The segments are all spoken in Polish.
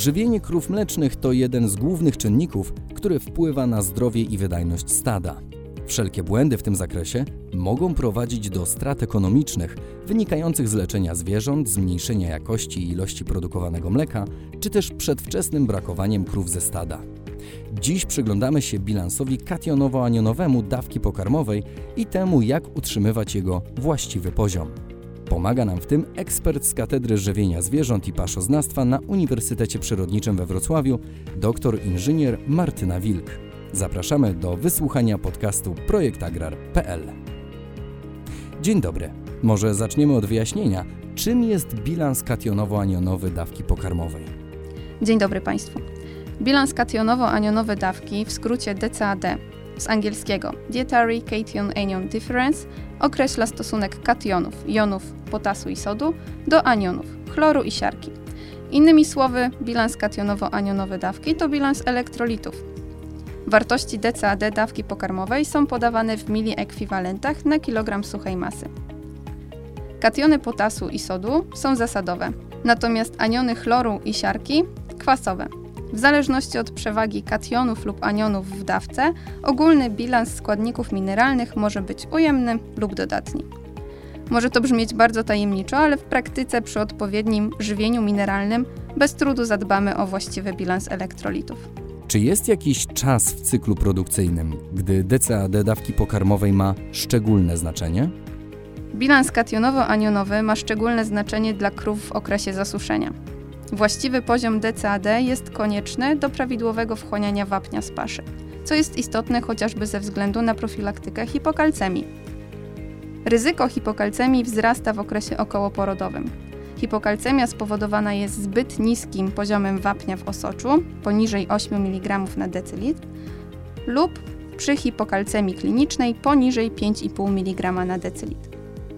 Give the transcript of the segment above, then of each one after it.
Żywienie krów mlecznych to jeden z głównych czynników, który wpływa na zdrowie i wydajność stada. Wszelkie błędy w tym zakresie mogą prowadzić do strat ekonomicznych wynikających z leczenia zwierząt, zmniejszenia jakości i ilości produkowanego mleka, czy też przedwczesnym brakowaniem krów ze stada. Dziś przyglądamy się bilansowi kationowo-anionowemu dawki pokarmowej i temu, jak utrzymywać jego właściwy poziom. Pomaga nam w tym ekspert z Katedry Żywienia Zwierząt i Paszoznawstwa na Uniwersytecie Przyrodniczym we Wrocławiu, doktor inżynier Martyna Wilk. Zapraszamy do wysłuchania podcastu projektagrar.pl. Dzień dobry. Może zaczniemy od wyjaśnienia, czym jest bilans kationowo-anionowy dawki pokarmowej. Dzień dobry Państwu. Bilans kationowo-anionowy dawki, w skrócie DCAD, z angielskiego Dietary Cation Anion Difference, określa stosunek kationów, jonów potasu i sodu do anionów, chloru i siarki. Innymi słowy, bilans kationowo-anionowy dawki to bilans elektrolitów. Wartości DCAD dawki pokarmowej są podawane w miliekwiwalentach na kilogram suchej masy. Kationy potasu i sodu są zasadowe, natomiast aniony chloru i siarki kwasowe. W zależności od przewagi kationów lub anionów w dawce, ogólny bilans składników mineralnych może być ujemny lub dodatni. Może to brzmieć bardzo tajemniczo, ale w praktyce przy odpowiednim żywieniu mineralnym bez trudu zadbamy o właściwy bilans elektrolitów. Czy jest jakiś czas w cyklu produkcyjnym, gdy DCAD dawki pokarmowej ma szczególne znaczenie? Bilans kationowo-anionowy ma szczególne znaczenie dla krów w okresie zasuszenia. Właściwy poziom DCAD jest konieczny do prawidłowego wchłaniania wapnia z paszy, co jest istotne chociażby ze względu na profilaktykę hipokalcemii. Ryzyko hipokalcemii wzrasta w okresie okołoporodowym. Hipokalcemia spowodowana jest zbyt niskim poziomem wapnia w osoczu, poniżej 8 mg na decylitr, lub przy hipokalcemii klinicznej poniżej 5,5 mg na decylitr.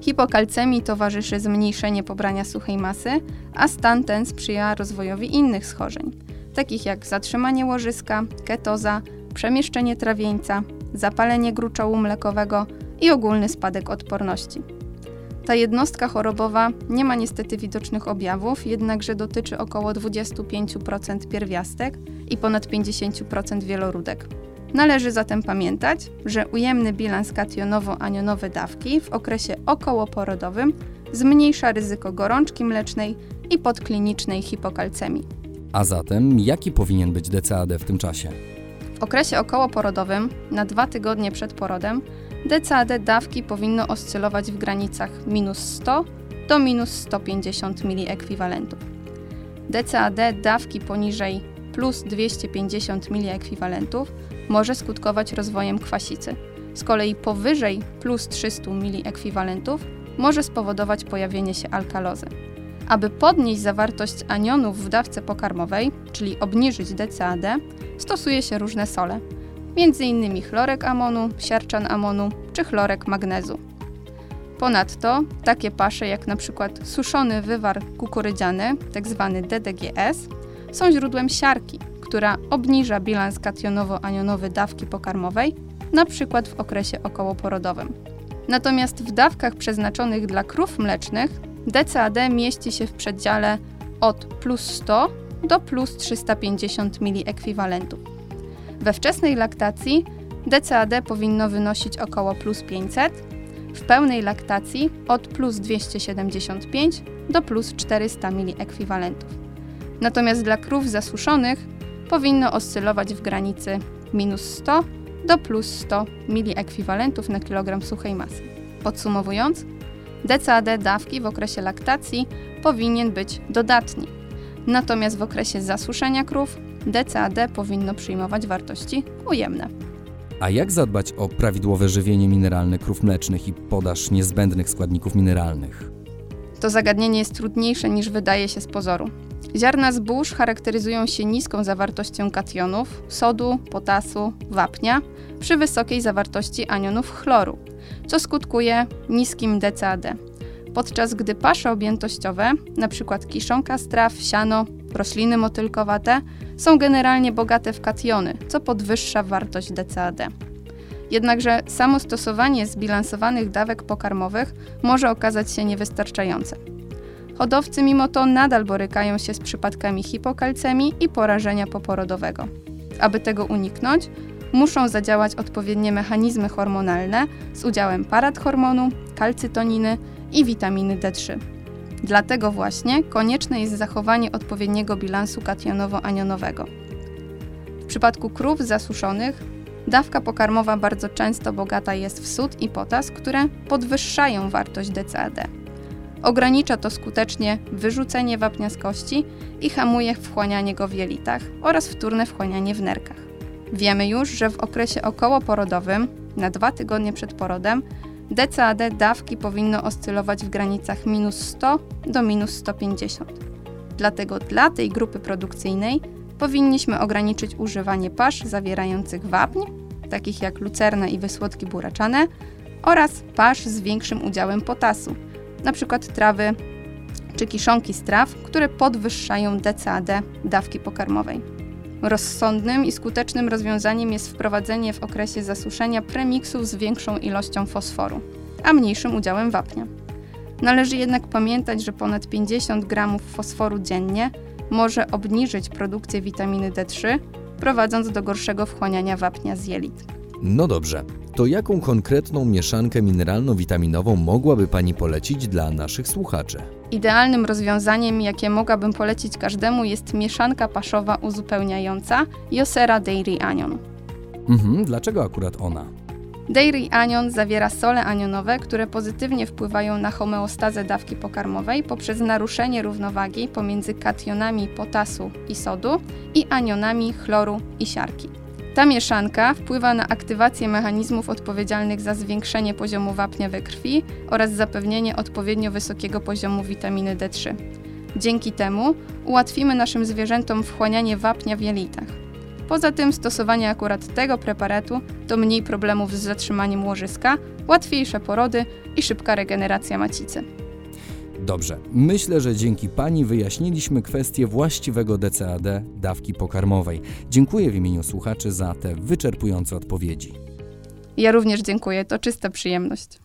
Hipokalcemii towarzyszy zmniejszenie pobrania suchej masy, a stan ten sprzyja rozwojowi innych schorzeń, takich jak zatrzymanie łożyska, ketoza, przemieszczenie trawieńca, zapalenie gruczołu mlekowego i ogólny spadek odporności. Ta jednostka chorobowa nie ma niestety widocznych objawów, jednakże dotyczy około 25% pierwiastek i ponad 50% wieloródek. Należy zatem pamiętać, że ujemny bilans kationowo-anionowy dawki w okresie okołoporodowym zmniejsza ryzyko gorączki mlecznej i podklinicznej hipokalcemii. A zatem jaki powinien być DCAD w tym czasie? W okresie okołoporodowym, na dwa tygodnie przed porodem, DCAD dawki powinno oscylować w granicach minus 100 do minus 150 miliekwiwalentów. DCAD dawki poniżej plus 250 miliekwiwalentów może skutkować rozwojem kwasicy. Z kolei powyżej plus 300 miliekwiwalentów może spowodować pojawienie się alkalozy. Aby podnieść zawartość anionów w dawce pokarmowej, czyli obniżyć DCAD, stosuje się różne sole, m.in. chlorek amonu, siarczan amonu czy chlorek magnezu. Ponadto takie pasze jak np. suszony wywar kukurydziany, tzw. Tak DDGS, są źródłem siarki, która obniża bilans kationowo-anionowy dawki pokarmowej, np. w okresie okołoporodowym. Natomiast w dawkach przeznaczonych dla krów mlecznych DCAD mieści się w przedziale od plus 100 do plus 350 miliekwiwalentów. We wczesnej laktacji DCAD powinno wynosić około plus 500, w pełnej laktacji od plus 275 do plus 400 miliekwiwalentów. Natomiast dla krów zasuszonych powinno oscylować w granicy minus 100 do plus 100 miliekwiwalentów na kilogram suchej masy. Podsumowując, DCAD dawki w okresie laktacji powinien być dodatni, natomiast w okresie zasuszenia krów DCAD powinno przyjmować wartości ujemne. A jak zadbać o prawidłowe żywienie mineralne krów mlecznych i podaż niezbędnych składników mineralnych? To zagadnienie jest trudniejsze niż wydaje się z pozoru. Ziarna zbóż charakteryzują się niską zawartością kationów, sodu, potasu, wapnia przy wysokiej zawartości anionów chloru, co skutkuje niskim DCAD. Podczas gdy pasze objętościowe, np. kiszonka straw, siano, rośliny motylkowate, są generalnie bogate w kationy, co podwyższa wartość DCAD. Jednakże samo stosowanie zbilansowanych dawek pokarmowych może okazać się niewystarczające. Hodowcy mimo to nadal borykają się z przypadkami hipokalcemii i porażenia poporodowego. Aby tego uniknąć, muszą zadziałać odpowiednie mechanizmy hormonalne z udziałem paradhormonu, kalcytoniny i witaminy D3. Dlatego właśnie konieczne jest zachowanie odpowiedniego bilansu kationowo-anionowego. W przypadku krów zasuszonych dawka pokarmowa bardzo często bogata jest w sód i potas, które podwyższają wartość DCAD. Ogranicza to skutecznie wyrzucenie wapnia z kości i hamuje wchłanianie go w jelitach oraz wtórne wchłanianie w nerkach. Wiemy już, że w okresie okołoporodowym, na dwa tygodnie przed porodem, DCAD dawki powinno oscylować w granicach minus 100 do minus 150. Dlatego dla tej grupy produkcyjnej powinniśmy ograniczyć używanie pasz zawierających wapń, takich jak lucerna i wysłodki buraczane, oraz pasz z większym udziałem potasu, np. trawy czy kiszonki z traw, które podwyższają DCAD dawki pokarmowej. Rozsądnym i skutecznym rozwiązaniem jest wprowadzenie w okresie zasuszenia premiksów z większą ilością fosforu, a mniejszym udziałem wapnia. Należy jednak pamiętać, że ponad 50 g fosforu dziennie może obniżyć produkcję witaminy D3, prowadząc do gorszego wchłaniania wapnia z jelit. No dobrze, to jaką konkretną mieszankę mineralno-witaminową mogłaby Pani polecić dla naszych słuchaczy? Idealnym rozwiązaniem, jakie mogłabym polecić każdemu, jest mieszanka paszowa uzupełniająca Josera Dairy Anion. Mhm, dlaczego akurat ona? Dairy Anion zawiera sole anionowe, które pozytywnie wpływają na homeostazę dawki pokarmowej poprzez naruszenie równowagi pomiędzy kationami potasu i sodu i anionami chloru i siarki. Ta mieszanka wpływa na aktywację mechanizmów odpowiedzialnych za zwiększenie poziomu wapnia we krwi oraz zapewnienie odpowiednio wysokiego poziomu witaminy D3. Dzięki temu ułatwimy naszym zwierzętom wchłanianie wapnia w jelitach. Poza tym stosowanie akurat tego preparatu to mniej problemów z zatrzymaniem łożyska, łatwiejsze porody i szybka regeneracja macicy. Dobrze, myślę, że dzięki Pani wyjaśniliśmy kwestię właściwego DCAD dawki pokarmowej. Dziękuję w imieniu słuchaczy za te wyczerpujące odpowiedzi. Ja również dziękuję, to czysta przyjemność.